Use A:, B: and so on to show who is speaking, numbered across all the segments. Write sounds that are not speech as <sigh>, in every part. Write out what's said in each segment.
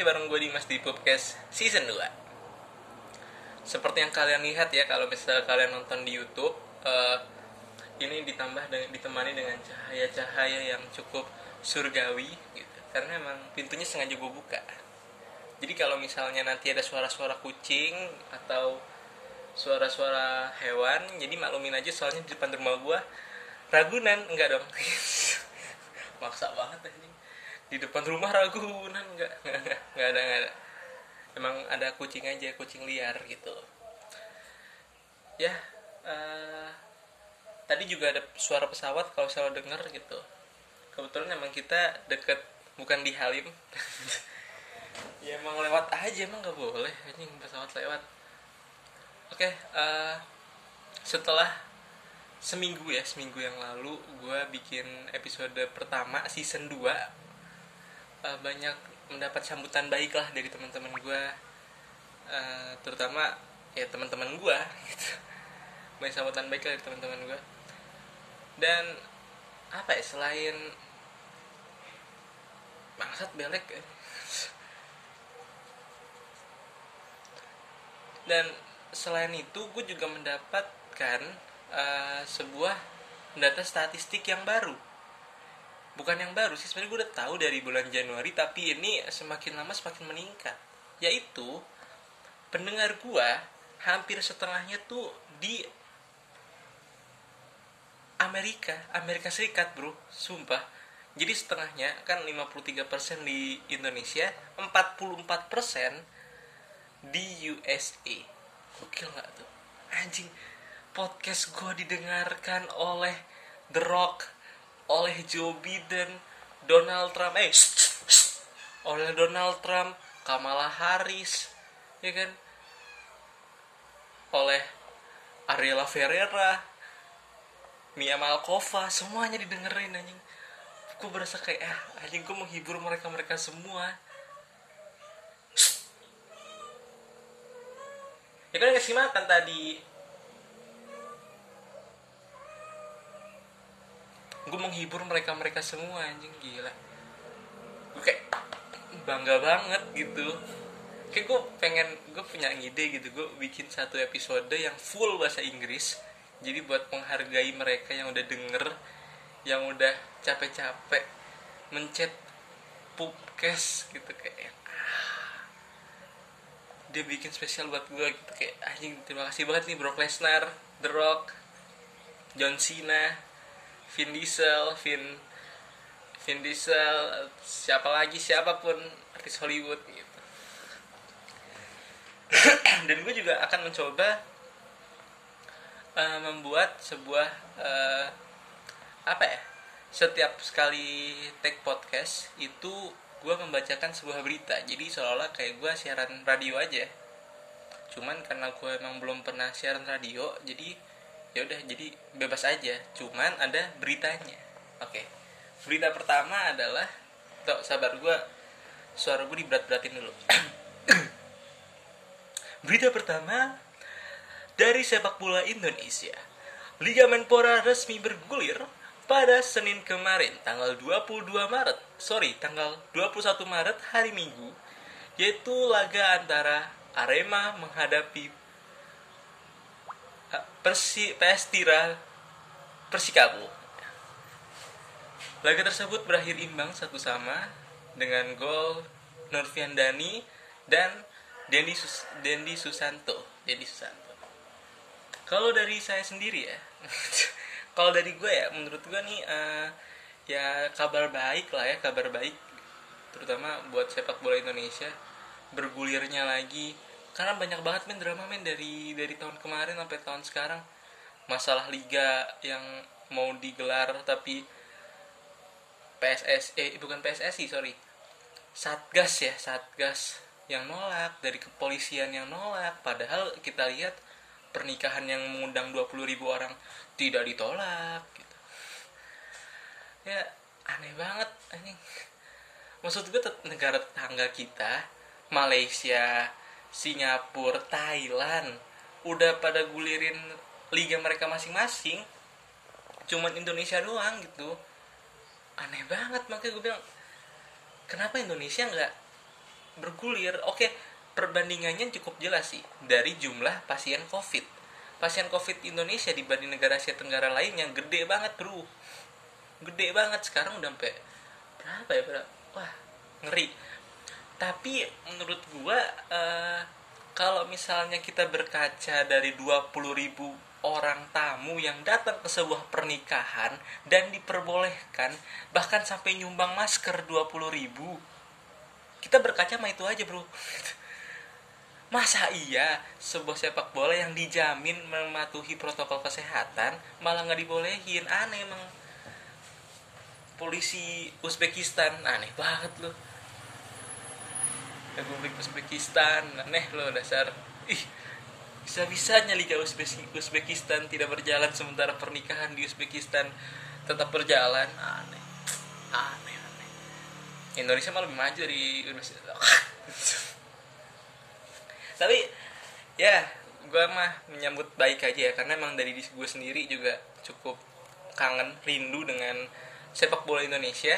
A: masih bareng gue Dimas di Podcast Season 2 Seperti yang kalian lihat ya Kalau misalnya kalian nonton di Youtube uh, Ini ditambah dengan, ditemani dengan cahaya-cahaya yang cukup surgawi gitu. Karena emang pintunya sengaja gue buka. Jadi kalau misalnya nanti ada suara-suara kucing Atau suara-suara hewan Jadi maklumin aja soalnya di depan rumah gue Ragunan, enggak dong. <laughs> Maksa banget anjing di depan rumah Ragunan nggak <laughs> nggak ada nggak ada. Emang ada kucing aja kucing liar gitu. Ya uh, tadi juga ada suara pesawat kalau saya dengar gitu. Kebetulan emang kita deket bukan di Halim. <laughs> Ya emang lewat aja emang nggak boleh anjing pesawat lewat. Oke uh, setelah seminggu ya seminggu yang lalu gue bikin episode pertama season 2 uh, banyak mendapat sambutan baik lah dari teman-teman gue uh, terutama ya teman-teman gue <laughs> gitu. Banyak sambutan baik lah dari teman-teman gue dan apa ya selain bangsat belek ya. dan selain itu gue juga mendapatkan uh, sebuah data statistik yang baru bukan yang baru sih sebenarnya gue udah tahu dari bulan Januari tapi ini semakin lama semakin meningkat. Yaitu pendengar gue hampir setengahnya tuh di Amerika Amerika Serikat bro. Sumpah. Jadi setengahnya kan 53% di Indonesia 44% di USA gokil nggak tuh? Anjing podcast gue didengarkan oleh The Rock oleh Joe Biden, Donald Trump, eh, shh, shh, oleh Donald Trump, Kamala Harris, ya kan, oleh Ariela Ferreira, Mia Malkova, semuanya didengerin anjing. Gue berasa kayak, ah, anjing gue menghibur mereka-mereka semua. Ya kan ngasih makan tadi gue menghibur mereka mereka semua anjing gila. Gue kayak bangga banget gitu. Kayak gue pengen gue punya ide gitu gue bikin satu episode yang full bahasa Inggris. Jadi buat menghargai mereka yang udah denger yang udah capek-capek mencet pupkes gitu kayak ah. dia bikin spesial buat gue gitu kayak anjing terima kasih banget nih Brock Lesnar The Rock John Cena Vin Diesel, Vin Vin Diesel, siapa lagi siapa pun artis Hollywood gitu. <clears throat> Dan gue juga akan mencoba uh, membuat sebuah uh, apa ya? Setiap sekali take podcast itu gue membacakan sebuah berita. Jadi seolah-olah kayak gue siaran radio aja. Cuman karena gue emang belum pernah siaran radio, jadi ya udah jadi bebas aja. Cuman ada beritanya. Oke. Berita pertama adalah tuh sabar gue suara gue diberat-beratin dulu. <coughs> Berita pertama dari sepak bola Indonesia. Liga Menpora resmi bergulir pada Senin kemarin tanggal 22 Maret. Sorry tanggal 21 Maret hari Minggu yaitu laga antara Arema menghadapi Persi PS Tira Persikapu. Laga tersebut berakhir imbang satu sama dengan gol Nurfian Dani dan Dendi Sus Dendi Susanto. Dendi Susanto. Kalau dari saya sendiri ya, <laughs> kalau dari gue ya, menurut gue nih uh, ya kabar baik lah ya, kabar baik, terutama buat sepak bola Indonesia bergulirnya lagi karena banyak banget men drama men dari dari tahun kemarin sampai tahun sekarang. Masalah liga yang mau digelar tapi PSS eh bukan PSSI sorry. Satgas ya satgas yang nolak dari kepolisian yang nolak. Padahal kita lihat pernikahan yang mengundang 20 ribu orang tidak ditolak gitu. ya aneh banget anjing. Maksud gue negara tetangga kita Malaysia Singapura, Thailand udah pada gulirin liga mereka masing-masing. Cuman Indonesia doang gitu. Aneh banget makanya gue bilang kenapa Indonesia nggak bergulir? Oke perbandingannya cukup jelas sih dari jumlah pasien covid. Pasien covid Indonesia dibanding negara Asia Tenggara lain yang gede banget bro. Gede banget sekarang udah sampai berapa ya berapa wah ngeri tapi menurut gua uh, kalau misalnya kita berkaca dari 20 ribu orang tamu yang datang ke sebuah pernikahan dan diperbolehkan bahkan sampai nyumbang masker 20 ribu kita berkaca sama itu aja bro. <laughs> Masa iya sebuah sepak bola yang dijamin mematuhi protokol kesehatan malah nggak dibolehin? Aneh emang. Polisi Uzbekistan aneh banget loh Republik Uzbekistan. Aneh loh dasar. Ih bisa-bisanya Liga Uzbekistan tidak berjalan sementara pernikahan di Uzbekistan tetap berjalan. Aneh. Aneh aneh. Indonesia malah lebih maju dari <laughs> tapi ya gue mah menyambut baik aja ya karena emang dari gue sendiri juga cukup kangen rindu dengan sepak bola Indonesia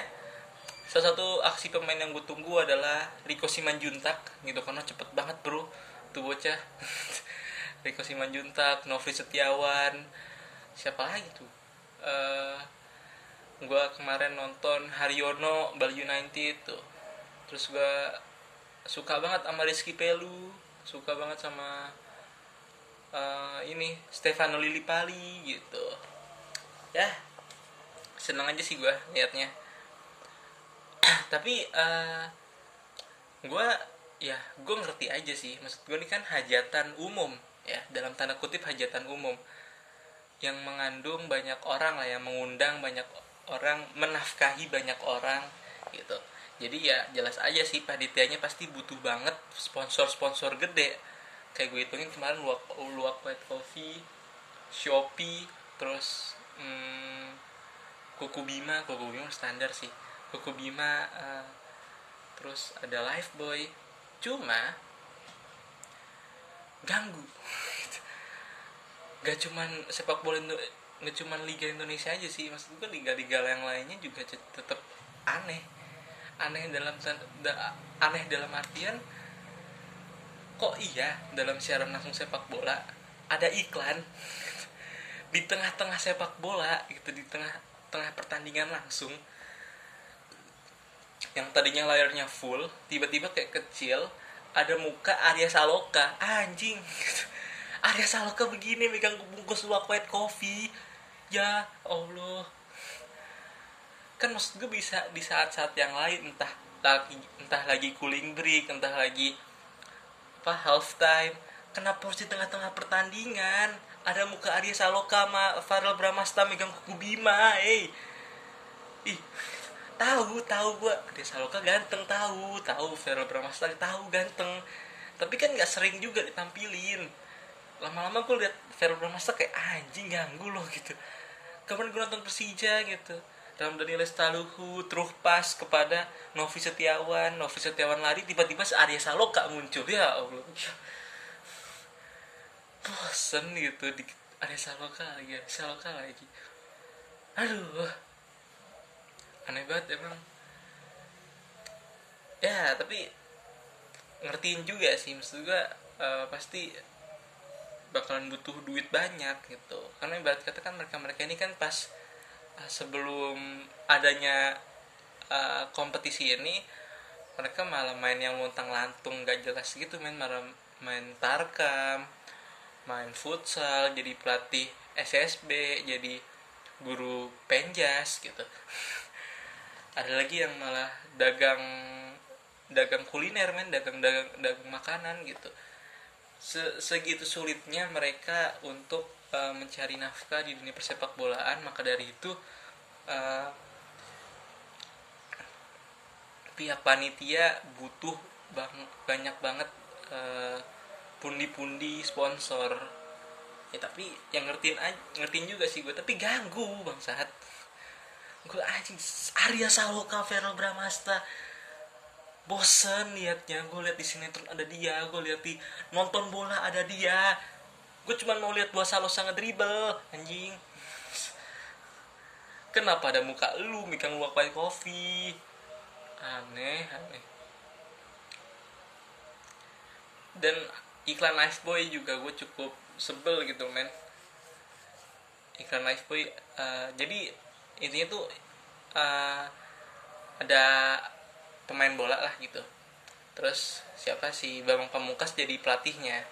A: salah satu aksi pemain yang gue tunggu adalah Riko Simanjuntak. Gitu karena cepet banget bro. Tuh bocah. <laughs> Riko Simanjuntak Novri Setiawan. Siapa lagi tuh? Uh, eh, gue kemarin nonton Haryono Bali United tuh. Terus gue suka banget sama Rizky Pelu. Suka banget sama uh, ini Stefano Lillipali gitu. Ya seneng aja sih gue liatnya tapi uh, eh, gue ya gue ngerti aja sih. Maksud gue ini kan hajatan umum ya dalam tanda kutip hajatan umum. Yang mengandung banyak orang lah yang mengundang banyak orang menafkahi banyak orang gitu. Jadi ya jelas aja sih panitianya pasti butuh banget sponsor-sponsor gede. Kayak gue hitungin kemarin luak luak white coffee shopee terus hmm, Kuku Bima, Kuku Bima standar sih. Kuku Bima uh, terus ada Life Boy. Cuma ganggu. Gak cuman sepak bola nggak cuman Liga Indonesia aja sih, maksud gue liga-liga yang lainnya juga tetap aneh. Aneh dalam da, aneh dalam artian kok iya dalam siaran langsung sepak bola ada iklan <laughs> di tengah-tengah sepak bola gitu di tengah tengah pertandingan langsung yang tadinya layarnya full tiba-tiba kayak kecil ada muka Arya Saloka. Anjing. <laughs> Arya Saloka begini megang bungkus luak white coffee ya Allah. Kan maksud gue bisa di saat-saat yang lain entah lagi entah lagi cooling break entah lagi apa half time. Kenapa harus di tengah-tengah pertandingan? Ada muka Arya Saloka sama Farel Bramasta megang kuku Bima eh. Ih tahu tahu gua. Arya Saloka ganteng tahu. Tahu Farel Bramasta tahu ganteng. Tapi kan nggak sering juga ditampilin. Lama-lama gue liat Farel Bramasta kayak anjing ganggu loh gitu. Kemarin gue nonton Persija gitu. Dalam Daniel Staluhu terus pas kepada Novi Setiawan. Novi Setiawan lari tiba-tiba Arya Saloka muncul. Ya Allah. Bosen gitu di ada saloka lagi ada saloka lagi. Aduh aneh banget emang. Ya tapi ngertiin juga sih maksud gue uh, pasti bakalan butuh duit banyak gitu. Karena ibarat kata kan mereka mereka ini kan pas uh, sebelum adanya uh, kompetisi ini mereka malah main yang lontang lantung gak jelas gitu main malah main tarkam main futsal jadi pelatih SSB jadi guru penjas gitu <laughs> ada lagi yang malah dagang dagang kuliner men. Dagang dagang dagang makanan gitu. Se segitu sulitnya mereka untuk uh, mencari nafkah di dunia persepak bolaan. Maka dari itu uh, pihak panitia butuh bang banyak banget uh, pundi-pundi sponsor. Ya tapi yang ngertiin aja, ngertiin juga sih gue tapi ganggu bang saat gue anjing Arya Saloka Vero Bramasta bosen liatnya gue liat di sinetron ada dia gue liat di nonton bola ada dia. Gue cuma mau lihat buah salo sangat dribble anjing. Kenapa ada muka lu luak white coffee aneh aneh. Dan iklan nice boy juga gue cukup sebel gitu men. Iklan nice boy uh, jadi intinya tuh uh, ada pemain bola lah gitu. Terus siapa sih Bambang Pamungkas jadi pelatihnya.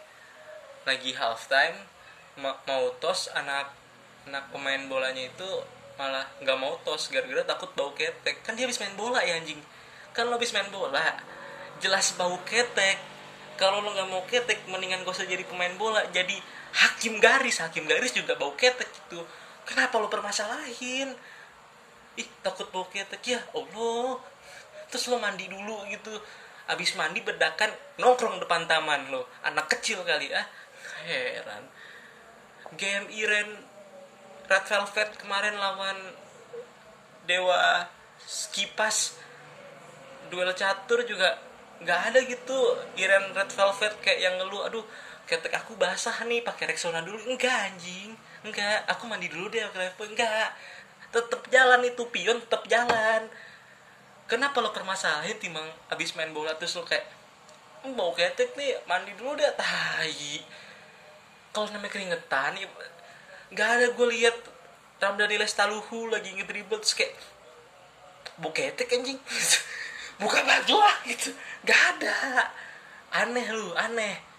A: Lagi halftime mau tos anak anak pemain bolanya itu malah nggak mau tos gara-gara takut bau ketek. Kan dia habis main bola ya anjing. Kan lo habis main bola jelas bau ketek. Kalau lo nggak mau ketek mendingan gak usah jadi pemain bola. Jadi hakim garis hakim garis juga bau ketek gitu. Kenapa lo permasalahin ih takut bau ketek. Ya allah. Terus lo mandi dulu gitu. Abis mandi bedakan nongkrong depan taman lo. Anak kecil kali ah. Heran. Game Iren Red Velvet kemarin lawan Dewa Skipas. Duel catur juga nggak ada gitu. Iren Red Velvet kayak yang ngeluh aduh ketek aku basah nih pakai Rexona dulu. Enggak anjing. Enggak aku mandi dulu deh pakai enggak tetep jalan itu pion tetep jalan. Kenapa lo permasalahin timbang abis main bola terus lo kayak bau ketek nih mandi dulu deh. Tai. Kalau namanya keringetan ya nggak ada. Gue lihat Ramdhani Lestaluhu lagi ngedribble terus kayak buketek anjing. <laughs> Buka baju lah gitu. Nggak ada. Aneh lu aneh